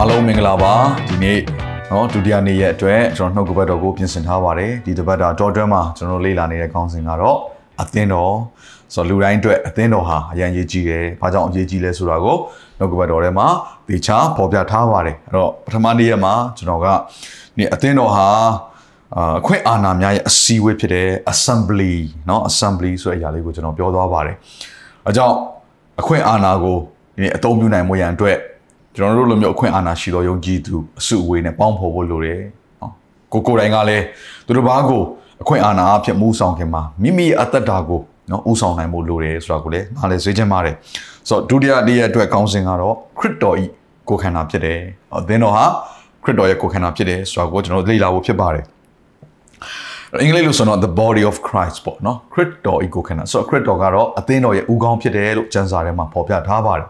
အားလုံးမင်္ဂလာပါဒီနေ့เนาะဒုတိယနေ့ရဲ့အတွက်ကျွန်တော်နှုတ်ကပတ်တော်ကိုပြင်ဆင်ထားပါတယ်ဒီတစ်ပတ်တာတော်တွဲမှာကျွန်တော်လေ့လာနေတဲ့ခေါင်းစဉ်ကတော့အသင်းတော်ဆိုတော့လူတိုင်းအတွက်အသင်းတော်ဟာအရန်ရေးကြီးတယ်။ဘာကြောင့်အရေးကြီးလဲဆိုတာကိုနှုတ်ကပတ်တော်ထဲမှာသေချာပေါ်ပြထားပါတယ်။အဲ့တော့ပထမနေ့ရက်မှာကျွန်တော်ကဒီအသင်းတော်ဟာအာအခွင့်အာဏာများရဲ့အစည်းအဝေးဖြစ်တဲ့ assembly เนาะ assembly ဆိုတဲ့အရာလေးကိုကျွန်တော်ပြောသွားပါတယ်။အဲကြောင့်အခွင့်အာဏာကိုဒီနေ့အသုံးပြုနိုင်မှုရန်အတွက် ကျွန်တော်တို့လိုမျိုးအခွင့်အာဏာရှိသောယုံကြည်သူအစုအဝေးနဲ့ပေါင်းဖော်ဖို့လိုတယ်နော်ကိုကိုယ်တိုင်ကလည်းသူတို့ဘာကိုအခွင့်အာဏာအဖြစ်မူဆောင်ခင်မှာမိမိရဲ့အသက်တာကိုနော်ဥဆောင်နိုင်ဖို့လိုတယ်ဆိုတာကိုလည်းနားလည်စေချင်ပါတယ်ဆိုတော့ဒုတိယနေ့ရဲ့အတွက်ကောင်းစဉ်ကတော့ခရစ်တော်ဤကိုယ်ခန္ဓာဖြစ်တယ်အသင်းတော်ဟာခရစ်တော်ရဲ့ကိုယ်ခန္ဓာဖြစ်တယ်ဆိုတာကိုကျွန်တော်လေ့လာဖို့ဖြစ်ပါတယ်အင်္ဂလိပ်လိုဆိုတော့ the body of Christ ပေါ့နော်ခရစ်တော်ဤကိုယ်ခန္ဓာဆိုတော့ခရစ်တော်ကတော့အသင်းတော်ရဲ့ဥကောင်းဖြစ်တယ်လို့ကျမ်းစာထဲမှာဖော်ပြထားပါတယ်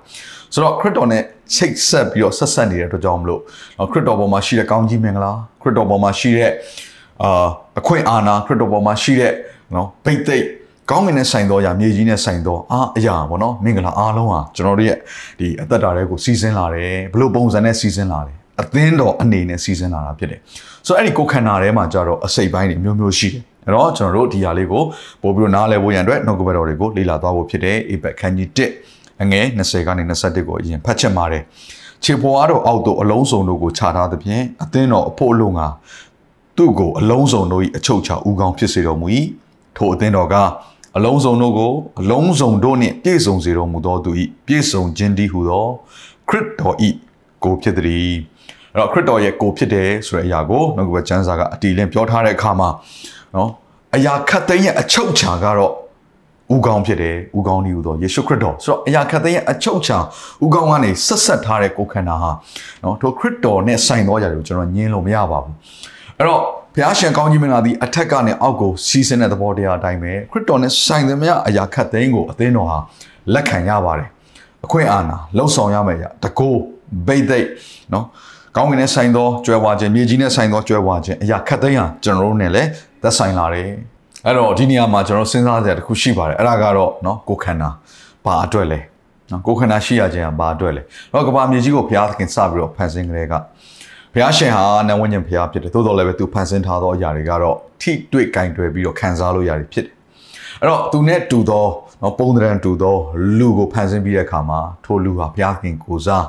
ဆိုတော့ခရစ်တော်နဲ့ ချိတ်ဆက်ပြီးတော့ဆက်ဆက်နေတဲ့အတွက်ကြောင့်မလို့ခရစ်တော်ပေါ်မှာရှိတဲ့ကောင်းကြီးမင်္ဂလာခရစ်တော်ပေါ်မှာရှိတဲ့အာအခွင့်အာဏာခရစ်တော်ပေါ်မှာရှိတဲ့နော်ဗိတ်သိက်ကောင်းကင်နဲ့ဆိုင်သောအရာမြေကြီးနဲ့ဆိုင်သောအားအရာပေါ့နော်မင်္ဂလာအားလုံးဟာကျွန်တော်တို့ရဲ့ဒီအသက်တာတွေကိုစီစဉ်လာတယ်ဘလို့ပုံစံနဲ့စီစဉ်လာတယ်အသင်းတော်အနေနဲ့စီစဉ်လာတာဖြစ်တယ်ဆိုတော့အဲ့ဒီကိုယ်ခန္ဓာထဲမှာကြတော့အစိတ်ပိုင်းတွေမျိုးမျိုးရှိတယ်အဲ့တော့ကျွန်တော်တို့ဒီဟာလေးကိုပို့ပြီးတော့နားလည်ဖို့ရန်အတွက်နှုတ်ကပတ်တော်တွေကိုလေ့လာသွားဖို့ဖြစ်တယ်အေဘက်ခန်းကြီး1 အငယ်20ကနေ21ကိုအရင်ဖတ်ချက်ပါတယ်ခြေပေါ်အားတော့အောက်သို့အလုံးစုံတို့ကိုခြာထားသဖြင့်အသင်းတော်အဖို့အလုံးကသူ့ကိုအလုံးစုံတို့၏အချုပ်ချာဥကောင်းဖြစ်စေတော်မူ၏ထိုအသင်းတော်ကအလုံးစုံတို့ကိုအလုံးစုံတို့နှင့်ပြည့်စုံစေတော်မူသောသူ၏ပြည့်စုံခြင်းတည်းဟူသောခရစ်တော်၏ကိုဖြစ်သည်အဲ့တော့ခရစ်တော်ရဲ့ကိုဖြစ်တယ်ဆိုတဲ့အရာကိုနှုတ်ကပတ်ကျမ်းစာကအတီလင်းပြောထားတဲ့အခါမှာနော်အရာခတ်သိမ်းရဲ့အချုပ်ချာကတော့ ဥကောင်းဖြစ်တယ်ဥကောင်းဒီဟူသောယေရှုခရစ်တော်ဆိုတော့အရာခတ်သိမ်းရဲ့အချုပ်ချာဥကောင်းကနေဆက်ဆက်ထားတဲ့ကိုယ်ခန္ဓာဟာနော်ထိုခရစ်တော်နဲ့ဆိုင်သောအရာတွေကိုကျွန်တော်ညင်းလို့မရပါဘူးအဲ့တော့ဘုရားရှင်ကောင်းကြီးမင်္ဂလာသည်အထက်ကနေအောက်ကိုစီးဆင်းတဲ့သဘောတရားအတိုင်းပဲခရစ်တော်နဲ့ဆိုင်သမျှအရာခတ်သိမ်းကိုအသင်းတော်ဟာလက်ခံရပါတယ်အခွင့်အာဏာလှုပ်ဆောင်ရမယ်ရတကိုးဗိတ်သိက်နော်ကောင်းကင်နဲ့ဆိုင်သောကြွယ်ဝခြင်းမြေကြီးနဲ့ဆိုင်သောကြွယ်ဝခြင်းအရာခတ်သိမ်းဟာကျွန်တော်တို့နဲ့လည်းသက်ဆိုင်လာတယ် အဲ့တော့ဒီနေရာမှာကျွန်တော်စဉ်းစားစရာတစ်ခုရှိပါတယ်အဲ့ဒါကတော့เนาะကိုယ်ခန္ဓာဘာအတွက်လဲနော်ကိုယ်ခန္ဓာရှိရခြင်းကဘာအတွက်လဲတော့ကဘာမြေကြီးကိုဘုရားသခင်စပြီးတော့ဖန်ဆင်းကြတဲ့ကဘုရားရှင်ဟာနဝဉ္ဇဉ်ဘုရားဖြစ်တယ်သို့တော်လည်းပဲသူဖန်ဆင်းထားသောအရာတွေကတော့ထိတွေ့ကင်တွယ်ပြီးတော့ခံစားလို့ရတယ်ဖြစ်တယ်အဲ့တော့သူနဲ့တူသောနော်ပုံသဏ္ဍာန်တူသောလူကိုဖန်ဆင်းပြီးတဲ့အခါမှာထိုလူဟာဘုရားခင်ကိုစား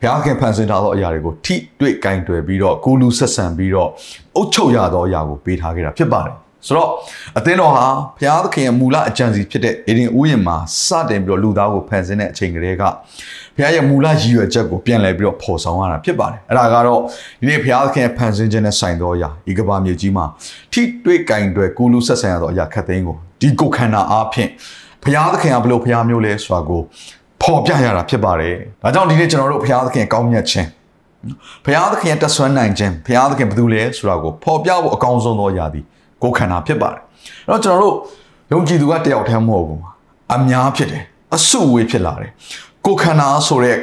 ဘုရားခင်ဖန်ဆင်းထားသောအရာတွေကိုထိတွေ့ကင်တွယ်ပြီးတော့ကိုလူဆက်ဆံပြီးတော့အုပ်ချုပ်ရသောအရာကိုပေးထားခဲ့တာဖြစ်ပါတယ် ဆိုတော့အသင်းတော်ဟာဘုရားသခင်ရဲ့မူလအကြံစီဖြစ်တဲ့အေဒင်ဥယျာဉ်မှာစတင်ပြီးတော့လူသားကိုဖန်ဆင်းတဲ့အချိန်ကလေးကဘုရားရဲ့မူလရည်ရွယ်ချက်ကိုပြန်လည်ပြီးတော့ဖော်ဆောင်ရတာဖြစ်ပါတယ်အဲ့ဒါကတော့ဒီနေ့ဘုရားသခင်ရဲ့ဖန်ဆင်းခြင်းနဲ့ဆိုင်သောအရာဤကဘာမြေကြီးမှာထိတွေ့ကင်တွယ်ကိုလူဆက်ဆံရသောအရာခတ်သိမ်းကိုဒီကိုခန္ဓာအားဖြင့်ဘုရားသခင်ကဘယ်လိုဘုရားမျိုးလဲဆိုတာကိုဖော်ပြရတာဖြစ်ပါတယ်ဒါကြောင့်ဒီနေ့ကျွန်တော်တို့ဘုရားသခင်ကောင်းမြတ်ခြင်းဘုရားသခင်ရဲ့တဆွမ်းနိုင်ခြင်းဘုရားသခင်ဘယ်သူလဲဆိုတာကိုဖော်ပြဖို့အကောင်းဆုံးသောအရာဒီ ကိုယ်ခန္ဓာဖြစ်ပါတယ်အဲ့တော့ကျွန်တော်တို့ယုံကြည်သူကတယောက်တည်းမဟုတ်ဘူးအများဖြစ်တယ်အစုဝေးဖြစ်လာတယ်ကိုယ်ခန္ဓာဆိုတဲ့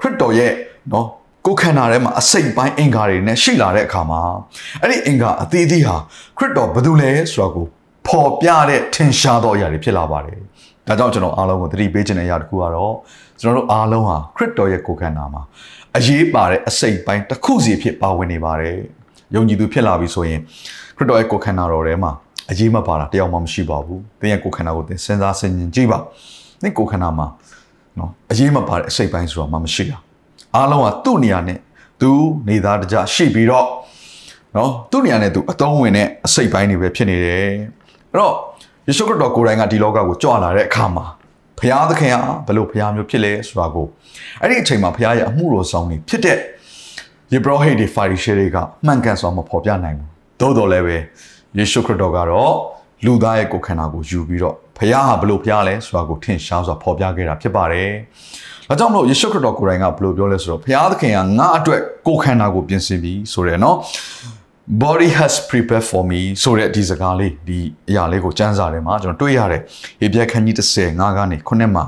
ခရစ်တော်ရဲ့နော်ကိုယ်ခန္ဓာထဲမှာအစိတ်ပိုင်းအင်္ဂါတွေနဲ့ရှိလာတဲ့အခါမှာအဲ့ဒီအင်္ဂါအသီးသီးဟာခရစ်တော်ဘယ်သူလဲဆိုတာကိုပေါ်ပြတဲ့ထင်ရှားသောအရာတွေဖြစ်လာပါတယ်ဒါကြောင့်ကျွန်တော်အားလုံးကိုသတိပေးခြင်းတဲ့အရာတစ်ခုကတော့ကျွန်တော်တို့အားလုံးဟာခရစ်တော်ရဲ့ကိုယ်ခန္ဓာမှာအရေးပါတဲ့အစိတ်ပိုင်းတစ်ခုစီဖြစ်ပါဝင်နေပါတယ် ယုံကြည်သူဖြစ်လာပြီဆိုရင်ခရစ်တော်ရဲ့ကိုယ်ခန္ဓာတော်ထဲမှာအရေးမပါတာတယောက်မှမရှိပါဘူး။သင်ရဲ့ကိုယ်ခန္ဓာကိုသင်စဉ်းစားဆင်ခြင်ကြည့်ပါ။သင်ကိုယ်ခန္ဓာမှာနော်အရေးမပါတဲ့အစိတ်ပိုင်းဆိုတာမှမရှိတာ။အားလုံးကသူ့နေရာနဲ့သူနေသားတကြရှိပြီးတော့နော်သူ့နေရာနဲ့သူအတုံးဝင်တဲ့အစိတ်ပိုင်းတွေပဲဖြစ်နေတယ်။အဲ့တော့ယေရှုခရစ်တော်ကိုယ်တိုင်ကဒီလောကကိုကြွလာတဲ့အခါမှာဘုရားသခင်ဟာဘယ်လိုဘုရားမျိုးဖြစ်လဲဆိုတာကိုအဲ့ဒီအချိန်မှာဘုရားရဲ့အမှုတော်ဆောင်နေဖြစ်တဲ့ ယေဘရဟိတ်တွေဖာရီရှဲတွေကမှန်ကန်စွာမဖော်ပြနိုင်ဘူးသို့တော်လည်းပဲယေရှုခရစ်တော်ကတော့လူသားရဲ့ကိုယ်ခန္ဓာကိုယူပြီးတော့ဖခင်ဟာဘလို့ဖျားလဲဆိုတာကိုထင်ရှားစွာဖော်ပြခဲ့တာဖြစ်ပါတယ်။ဒါကြောင့်မလို့ယေရှုခရစ်တော်ကိုယ်တိုင်ကဘလို့ပြောလဲဆိုတော့ဖခင်သခင်ကငါအတွက်ကိုယ်ခန္ဓာကိုပြင်ဆင်ပြီးဆိုတယ်နော်။ body has prepared for me ဆိုတဲ့ဒီစကားလေးဒီအရာလေးကိုစံစာထဲမှာကျွန်တော်တွေ့ရတယ်။ဟေပြက်ခန်းကြီး35ကနေ9မှာ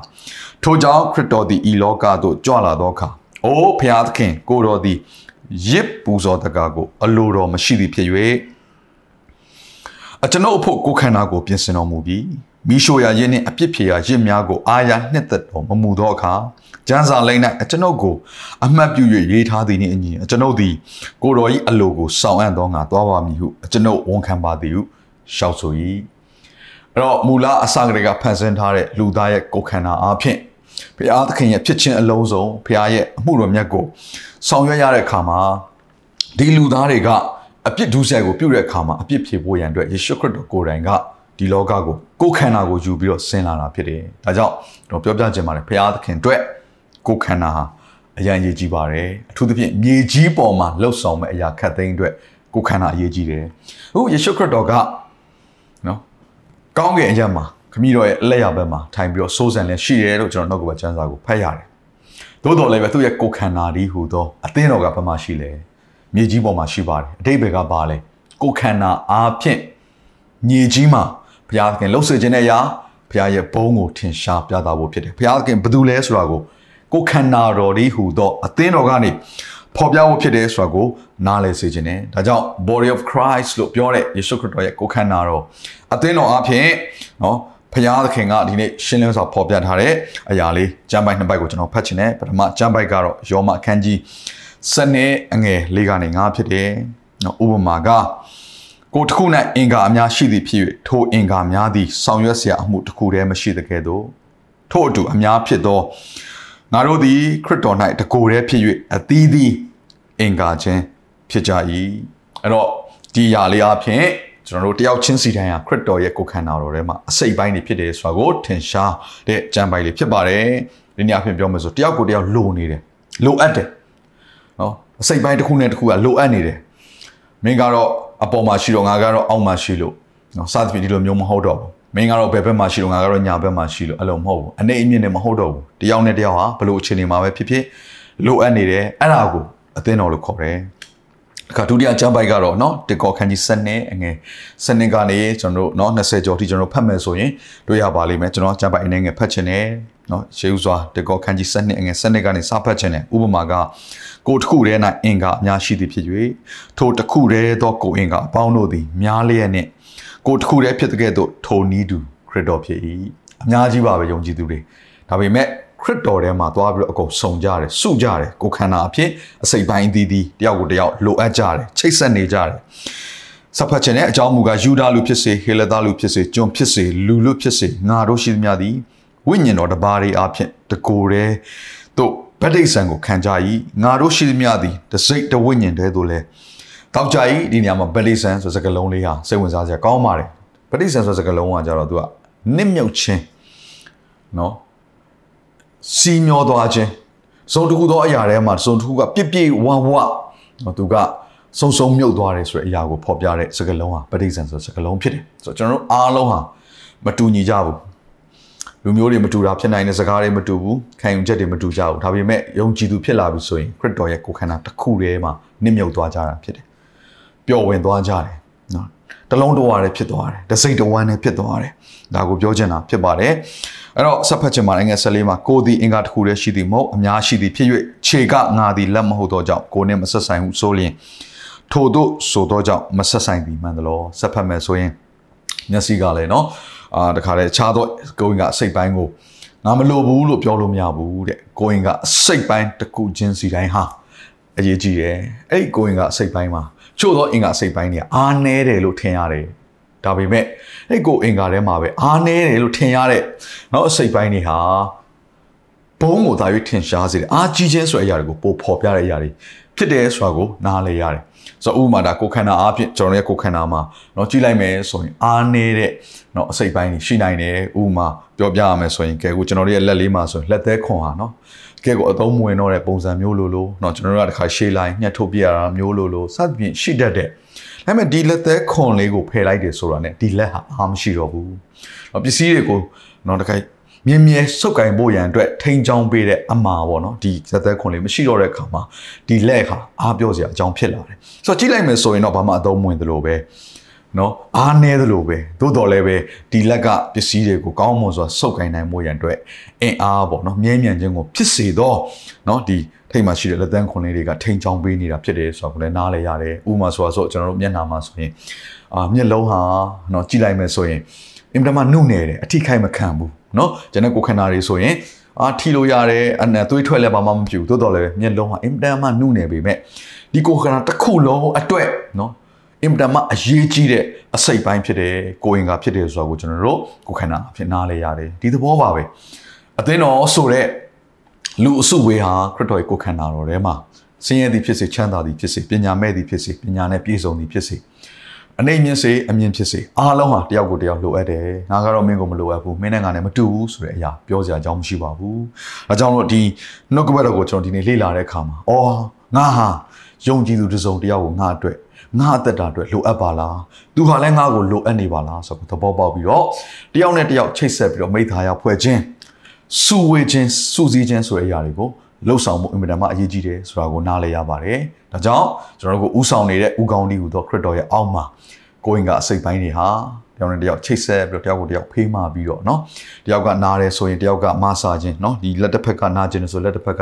ထို့ကြောင့်ခရစ်တော်သည်ဤလောကသို့ကြွလာသောအခါအိုးဖခင်သခင်ကိုတော်သည် ရစ်ပူဇော်တကားကို အလိုတော်မရှိသည်ဖြစ်၍အကျွန်ုပ်အဖို့ကိုယ်ခန္ဓာကိုပြင်ဆင်တော်မူပြီးမိရှိုရာရင်းနှင့်အပြစ်ဖြေရာရစ်များကိုအာရနှစ်သက်တော်မမူသောအခါကျမ်းစာလိမ့်၌အကျွန်ုပ်ကိုအမှတ်ပြု၍ရေးထားသည်နှင့်အညီအကျွန်ုပ်သည်ကိုတော်၏အလိုကိုဆောင်အပ်သောငါသွားပါမည်ဟုအကျွန်ုပ်ဝန်ခံပါသည်ဟုရှောက်ဆို၏အဲ့တော့မူလအစကတည်းကဖန်ဆင်းထားတဲ့လူသားရဲ့ကိုယ်ခန္ဓာအဖြစ် ဘုရားသခင်ရဲ့ဖြစ်ခြင်းအလုံးစုံဘုရားရဲ့အမှုတော်မြတ်ကိုဆောင်ရွက်ရတဲ့အခါမှာဒီလူသားတွေကအပြစ်ဒုစရိုက်ကိုပြုတဲ့အခါမှာအပြစ်ဖြေဖို့ရန်အတွက်ယေရှုခရစ်တော်ကိုယ်တိုင်ကဒီလောကကိုကိုယ်ခန္ဓာကိုယူပြီးတော့ဆင်းလာတာဖြစ်တယ်။ဒါကြောင့်ကျွန်တော်ပြောပြချင်ပါတယ်ဘုရားသခင်အတွက်ကိုယ်ခန္ဓာဟာအရန်ရေးကြီးပါတယ်။အထူးသဖြင့်မြေကြီးပေါ်မှာလှုပ်ဆောင်မဲ့အရာခတ်သိမ်းအတွက်ကိုယ်ခန္ဓာအရေးကြီးတယ်။အခုယေရှုခရစ်တော်ကနော်ကောင်းကင်အရက်မှာ ခမည်းတော်ရဲ့အလက်ရဘက်မှာထိုင်ပြီးတော့စိုးစံလဲရှိတယ်လို့ကျွန်တော်နှုတ်ကပတ်ကျမ်းစာကိုဖတ်ရတယ်။သို့တော်လည်းပဲသူ့ရဲ့ကိုယ်ခန္ဓာဒီဟူသောအသင်းတော်ကဘက်မှာရှိလဲမြေကြီးပေါ်မှာရှိပါတယ်။အတိတ်ဘက်ကပါလဲကိုယ်ခန္ဓာအားဖြင့်မြေကြီးမှာဘုရားသခင်လှုပ်စေခြင်းနဲ့ရာဘုရားရဲ့ဘုန်းကိုထင်ရှားပြသဖို့ဖြစ်တယ်။ဘုရားသခင်ဘယ်သူလဲဆိုတာကိုကိုယ်ခန္ဓာတော်ဒီဟူသောအသင်းတော်ကနေဖော်ပြဖို့ဖြစ်တယ်ဆိုတာကိုနားလည်စေခြင်းနဲ့ဒါကြောင့် body of Christ လို့ပြောတဲ့ယေရှုခရစ်တော်ရဲ့ကိုယ်ခန္ဓာတော်အသင်းတော်အဖြစ်နော် ဖခင်သခင်ကဒီနေ့ရှင်းလင်းစွာဖော်ပြထားတဲ့အရာလေးကျမ်းပိုက်နှစ်ပိုက်ကိုကျွန်တော်ဖတ်ချင်တယ်ပထမကျမ်းပိုက်ကတော့ယောမအခန်းကြီးစနေအငယ်လေးကနေငါဖြစ်တယ်နော်ဥပမာကကိုတစ်ခု၌အင်္ဂါအများရှိသည်ဖြစ်၍ထိုအင်္ဂါများသည်ဆောင်ရွက်เสียအမှုတစ်ခုတည်းမရှိတဲ့ကဲ့သို့ထို့အတူအများဖြစ်သောငါတို့သည်ခရစ်တော်၌တကိုယ်တည်းဖြစ်၍အသီးသီးအင်္ဂါချင်းဖြစ်ကြ၏အဲ့တော့ဒီຢာလေးအဖြစ် ကျွန်တော်တို့တယောက်ချင်းစီတိုင်းဟာခရစ်တော်ရဲ့ကိုယ်ခန္ဓာတော်ထဲမှာအစိတ်ပိုင်းတွေဖြစ်တယ်ဆိုတာကိုထင်ရှားတဲ့ကြံပိုင်လေးဖြစ်ပါတယ်ဒီနေ့အဖြစ်ပြောမယ်ဆိုတယောက်ကိုတယောက်လိုနေတယ်လိုအပ်တယ်နော်အစိတ်ပိုင်းတစ်ခုနဲ့တစ်ခုကလိုအပ်နေတယ်မင်းကတော့အပေါ်မှာရှိတော့ငါကတော့အောက်မှာရှိလို့နော်စသဖြင့်ဒီလိုမျိုးမဟုတ်တော့ဘူးမင်းကတော့ဘယ်ဘက်မှာရှိလို့ငါကတော့ညာဘက်မှာရှိလို့အဲ့လိုမဟုတ်ဘူးအနေအမြင့်နဲ့မဟုတ်တော့ဘူးတယောက်နဲ့တယောက်ဟာဘလို့အခြေအနေမှာပဲဖြစ်ဖြစ်လိုအပ်နေတယ်အဲ့ဒါကိုအသင်းတော်လို့ခေါ်တယ် အခါဒုတိယကျမ်းပိုက်ကတော့เนาะတေကောခန်းကြီး7နှစ်အငယ်7နှစ်ကနေကျွန်တော်တို့เนาะ20ကျော်ထိကျွန်တော်ဖတ်မယ်ဆိုရင်တွေ့ရပါလိမ့်မယ်ကျွန်တော်ကျမ်းပိုက်အနေငယ်ဖတ်ချင်တယ်เนาะရှေးဥစွာတေကောခန်းကြီး7နှစ်အငယ်7နှစ်ကနေစဖတ်ချင်တယ်ဥပမာကကိုတစ်ခုတည်း၌အင်္ဂါအများရှိသည်ဖြစ်၍ထိုတစ်ခုတည်းသောကိုအင်္ဂါအပေါင်းတို့သည်များလျက်နှင့်ကိုတစ်ခုတည်းဖြစ်တဲ့ကဲ့သို့ထိုနီးတူခရစ်တော်ဖြစ်၏အများကြီးပါပဲယုံကြည်သူတွေဒါပေမဲ့ ခရစ်တော်ထဲမှာသွားပြီးတော့အကုန်စုံကြတယ်စုကြတယ်ကိုခန္ဓာအဖြစ်အစိတ်ပိုင်းအသီးသီးတယောက်ကိုတယောက်လိုအပ်ကြတယ်ချိတ်ဆက်နေကြတယ်စဖတ်ခြင်းနဲ့အကြောင်းမူကားယူဒာလူဖြစ်စေဟေလသလူဖြစ်စေဂျွန်ဖြစ်စေလူလူဖြစ်စေငါတို့ရှိသမျှသည်ဝိညာဉ်တော်တပါးတွေအဖြစ်တကိုယ်တည်းတို့ဗတ္တိဆံကိုခံကြ၏ငါတို့ရှိသမျှသည်တစိတ်တဝိညာဉ်တည်းတို့လဲတောက်ကြ၏ဒီနေရာမှာဗတ္တိဆံဆိုစကားလုံးလေးဟာစိတ်ဝင်စားစရာကောင်းပါတယ်ဗတ္တိဆံဆိုစကားလုံးကကြတော့သူကနစ်မြုပ်ခြင်းနော် စီမျောသွားခြင်းစုံတစ်ခုသောအရာထဲမှာစုံတစ်ခုကပြစ်ပြစ်ဝဝသူကစုံစုံမြုပ်သွားတယ်ဆိုတဲ့အရာကိုဖော်ပြတဲ့စကားလုံးဟာပဋိစ္စံဆိုစကားလုံးဖြစ်တယ်ဆိုတော့ကျွန်တော်တို့အားလုံးဟာမတူညီကြဘူးလူမျိုးတွေမတူတာဖြစ်နိုင်တဲ့စကားတွေမတူဘူးခံယူချက်တွေမတူကြဘူးဒါပေမဲ့ယုံကြည်သူဖြစ်လာပြီဆိုရင်ခရစ်တော်ရဲ့ကိုယ်ခန္ဓာတစ်ခုတည်းမှာနစ်မြုပ်သွားကြတာဖြစ်တယ်ပျော်ဝင်သွားကြတယ်နော် တလုံးတော်ရတယ်ဖြစ်သွားတယ်တစိတ်တဝမ်းနဲ့ဖြစ်သွားတယ်ဒါကိုပြောချင်တာဖြစ်ပါတယ်အဲ့တော့ဆက်ဖတ်ချင်ပါတယ်ငယ်ဆက်လေးမှာကိုသည်အင်္ဂါတစ်ခုတည်းရှိသည်မဟုတ်အများရှိသည်ဖြစ်၍ခြေကငါသည်လက်မဟုတ်သောကြောင့်ကိုနှင့်မဆက်ဆိုင်ဟုဆိုလျင်ထို့သို့ဆိုသောကြောင့်မဆက်ဆိုင်သည်မှန်သလားဆက်ဖတ်မယ်ဆိုရင်မျက်စိကလည်းနော်အာတခါလေခြားသောကိုင်ကအစိတ်ပိုင်းကိုငါမလိုဘူးလို့ပြောလို့မရဘူးတဲ့ကိုင်ကအစိတ်ပိုင်းတစ်ခုချင်းစီတိုင်းဟာ အရေးကြီးတယ်အဲ့ဒီကိုင်ကအစိတ်ပိုင်းမှာချို့သောအင်္ဂါအစိတ်ပိုင်းတွေကအားနည်းတယ်လို့ထင်ရတယ်ဒါပေမဲ့အဲ့ကိုအင်္ဂါထဲမှာပဲအားနည်းတယ်လို့ထင်ရတဲ့เนาะအစိတ်ပိုင်းတွေဟာဘုံကိုသာ၍ထင်ရှားစေတယ်အားကြီးခြင်းဆိုတဲ့အရာတွေကိုပို့ဖော်ပြတဲ့အရာတွေဖြစ်တယ်ဆိုတာကိုနားလည်ရတယ် ဆိုတော့ဥပမာဒါကိုခန္ဓာအားဖြင့်ကျွန်တော်ရဲ့ကိုခန္ဓာမှာเนาะကြည့်လိုက်မယ်ဆိုရင်အားနည်းတဲ့เนาะအစိတ်ပိုင်းတွေရှိနိုင်တယ်ဥပမာပြောပြရမယ်ဆိုရင်ကဲကိုကျွန်တော်ရဲ့လက်လေးမှာဆိုရင်လက်သေးခွန်ဟာเนาะကဲကိုအသုံးမဝင်တော့တဲ့ပုံစံမျိုးလိုလိုเนาะကျွန်တော်တို့ကတစ်ခါရှေးလိုက်ညှက်ထုတ်ပြရတာမျိုးလိုလိုစသဖြင့်ရှိတတ်တဲ့ဒါပေမဲ့ဒီလက်သက်ခွန်လေးကိုဖယ်လိုက်တယ်ဆိုတာ ਨੇ ဒီလက်ဟာအားမရှိတော့ဘူး။ပစ္စည်းတွေကိုတော့တခါ မြင်းမြဲစုပ်ကင်ဖို့ရန်အတွက်ထိန်းချောင်းပေးတဲ့အမှာပေါ့နော်ဒီဇသက်ခွန်လေးမရှိတော့တဲ့အခါမှာဒီလက်ခါအားပြောစရာအကြောင်းဖြစ်လာတယ်ဆိုတော့ကြည့်လိုက်မယ်ဆိုရင်တော့ဘာမှအသုံးမဝင်သလိုပဲနော်အားနည်းသလိုပဲသို့တော်လည်းပဲဒီလက်ကပစ္စည်းတွေကိုကောင်းမွန်စွာစုပ်ကင်နိုင်မှုရန်အတွက်အင်အားပေါ့နော်မြဲမြံခြင်းကိုဖြစ်စေတော့နော်ဒီထိတ်မှရှိတဲ့လက်သန်းခွန်လေးတွေကထိန်ချောင်းပေးနေတာဖြစ်တယ်ဆိုတော့ကိုလည်းနားလဲရတယ်ဥပမာဆိုတော့ကျွန်တော်တို့မျက်နှာမှာဆိုရင်အာမျက်လုံးဟာနော်ကြည့်လိုက်မယ်ဆိုရင် အင်တာမနုနေတယ်အထိခိုက်မခံဘူးနော်ကျွန်တော်ကိုခန္ဓာတွေဆိုရင်အာထီလို့ရတယ်အနံသွေးထွက်လဲဘာမှမပြူတိုးတော်လည်းမျက်လုံးဟာအင်တာမနုနေပေမဲ့ဒီကိုခန္ဓာတစ်ခုလုံးအတွက်နော်အင်တာမအရေးကြီးတဲ့အစိတ်ပိုင်းဖြစ်တယ်ကိုရင်ကဖြစ်တယ်ဆိုတော့ကိုကျွန်တော်တို့ကိုခန္ဓာဖြစ်နားလဲရတယ်ဒီသဘောပါပဲအသင်းတော်ဆိုတဲ့လူအစုဝေးဟာခရစ်တော်ရဲ့ကိုခန္ဓာတော်ထဲမှာဆင်းရဲသည်ဖြစ်စေချမ်းသာသည်ဖြစ်စေပညာမဲ့သည်ဖြစ်စေပညာနဲ့ပြည့်စုံသည်ဖြစ်စေ အနေမြင့်စေအမြင့်ဖြစ်စေအားလုံးဟာတယောက်ကိုတယောက်လိုအပ်တယ်ငါကတော့မင်းကိုမလိုအပ်ဘူးမင်းနဲ့ငါနဲ့မတူဘူးဆိုတဲ့အရာပြောစရာအကြောင်းမရှိပါဘူးအဲကြောင့်လို့ဒီနှုတ်ကပတ်တော်ကိုကျွန်တော်ဒီနေ့လေ့လာတဲ့အခါမှာအော်ငါဟာယုံကြည်သူတစ်စုံတယောက်ကိုငါအတွက်ငါအသက်တာအတွက်လိုအပ်ပါလားသူဟာလည်းငါ့ကိုလိုအပ်နေပါလားဆိုတော့သဘောပေါက်ပြီးတော့တယောက်နဲ့တယောက်ချိတ်ဆက်ပြီးတော့မိသားရဖွဲ့ခြင်းစုဝေးခြင်းစုစည်းခြင်းဆိုတဲ့အရာတွေကို လှုပ်ဆောင်မှုအင်မတန်မှအရေးကြီးတယ်ဆိုတာကိုနားလည်ရပါတယ်။ဒါကြောင့်ကျွန်တော်တို့ကိုဥဆောင်နေတဲ့ဥကောင်းဒီဟူသောခရစ်တော်ရဲ့အောက်မှာကိုရင်ကအစိတ်ပိုင်းတွေဟာတယောက်နဲ့တယောက်ချိတ်ဆက်ပြီးတော့တယောက်ကိုတယောက်ဖေးမှပြီးတော့เนาะတယောက်ကနားတယ်ဆိုရင်တယောက်ကမဆာခြင်းเนาะဒီလက်တစ်ဖက်ကနားခြင်းဆိုလက်တစ်ဖက်က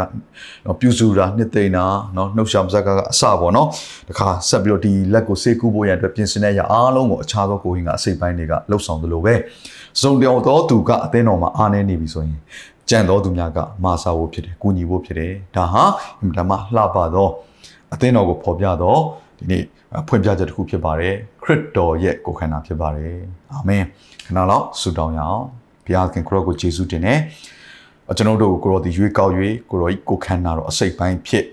เนาะပြုစုတာနှစ်သိမ့်တာเนาะနှုတ်ရှာမစက်ကအစပေါ့เนาะတခါဆက်ပြီးတော့ဒီလက်ကိုစေကူဖို့ရန်အတွက်ပြင်ဆင်တဲ့အရာအားလုံးကိုအခြားသောကိုရင်ကအစိတ်ပိုင်းတွေကလှုပ်ဆောင်သလိုပဲစုံတောင်သောသူကအသင်းတော်မှာအားနေနေပြီဆိုရင် ကြံတော်သူများကမာစာဖို့ဖြစ်တယ်၊ကူညီဖို့ဖြစ်တယ်။ဒါဟာအင်မတန်မှလှပသောအသင်းတော်ကိုဖော်ပြတော့ဒီနေ့ဖွင့်ပြချက်တစ်ခုဖြစ်ပါတယ်ခရစ်တော်ရဲ့ကိုယ်ခန္ဓာဖြစ်ပါတယ်အာမင်ခဏလောက်ဆုတောင်းရအောင်ဘုရားခင်ခရစ်ကိုယေရှုတင်တယ်ကျွန်တော်တို့ကိုကိုရောဒီရွေးကောက်၍ကိုရောကိုခန္ဓာတော့အစိတ်ပိုင်းဖြစ်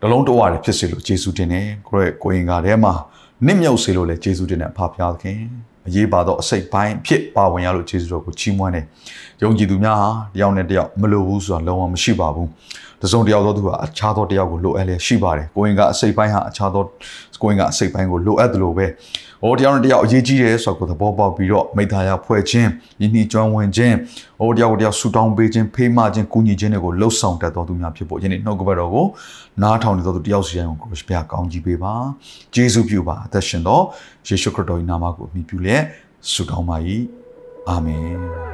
တလုံးတဝရတယ်ဖြစ်စေလို့ယေရှုတင်တယ်ကိုရောကိုရင်ကားထဲမှာနစ်မြုပ်စေလို့လည်းယေရှုတင်တယ်ဖာဖျားခင်အရေးပါတော့အစိတ်ပိုင်းဖြစ်ပါဝင်ရလို့ယေရှုတော်ကိုချီးမွမ်းတယ် ယုံကြည်သူများဟာတယောက်နဲ့တယောက်မလိုဘူးဆိုတာလုံးဝမရှိပါဘူးတစုံတယောက်သောသူဟာအခြားသောတယောက်ကိုလိုအပ်လျက်ရှိပါတယ်ကိုရင်ကအစိတ်ပိုင်းဟာအခြားသောကိုရင်ကအစိတ်ပိုင်းကိုလိုအပ်တယ်လို့ပဲဟိုတယောက်နဲ့တယောက်အရေးကြီးတယ်ဆိုတော့သဘောပေါက်ပြီးတော့မိသားရဖွဲ့ခြင်းယဉ်နှီးကျွမ်းဝင်ခြင်းဟိုတယောက်ကိုတယောက်ဆူတောင်းပေးခြင်းဖေးမခြင်းကူညီခြင်းတွေကိုလှုပ်ဆောင်တတ်တော်သူများဖြစ်ဖို့ယနေ့နှုတ်ကပတ်တော်ကိုနားထောင်နေတော်သူတယောက်စီတိုင်းကိုကိုရပြကောင်းကြီးပေးပါဂျေဇုပြုပါအသက်ရှင်တော်ယေရှုခရစ်တော်၏နာမကိုအမိပြုလျက်ဆုတောင်းပါ၏အာမင်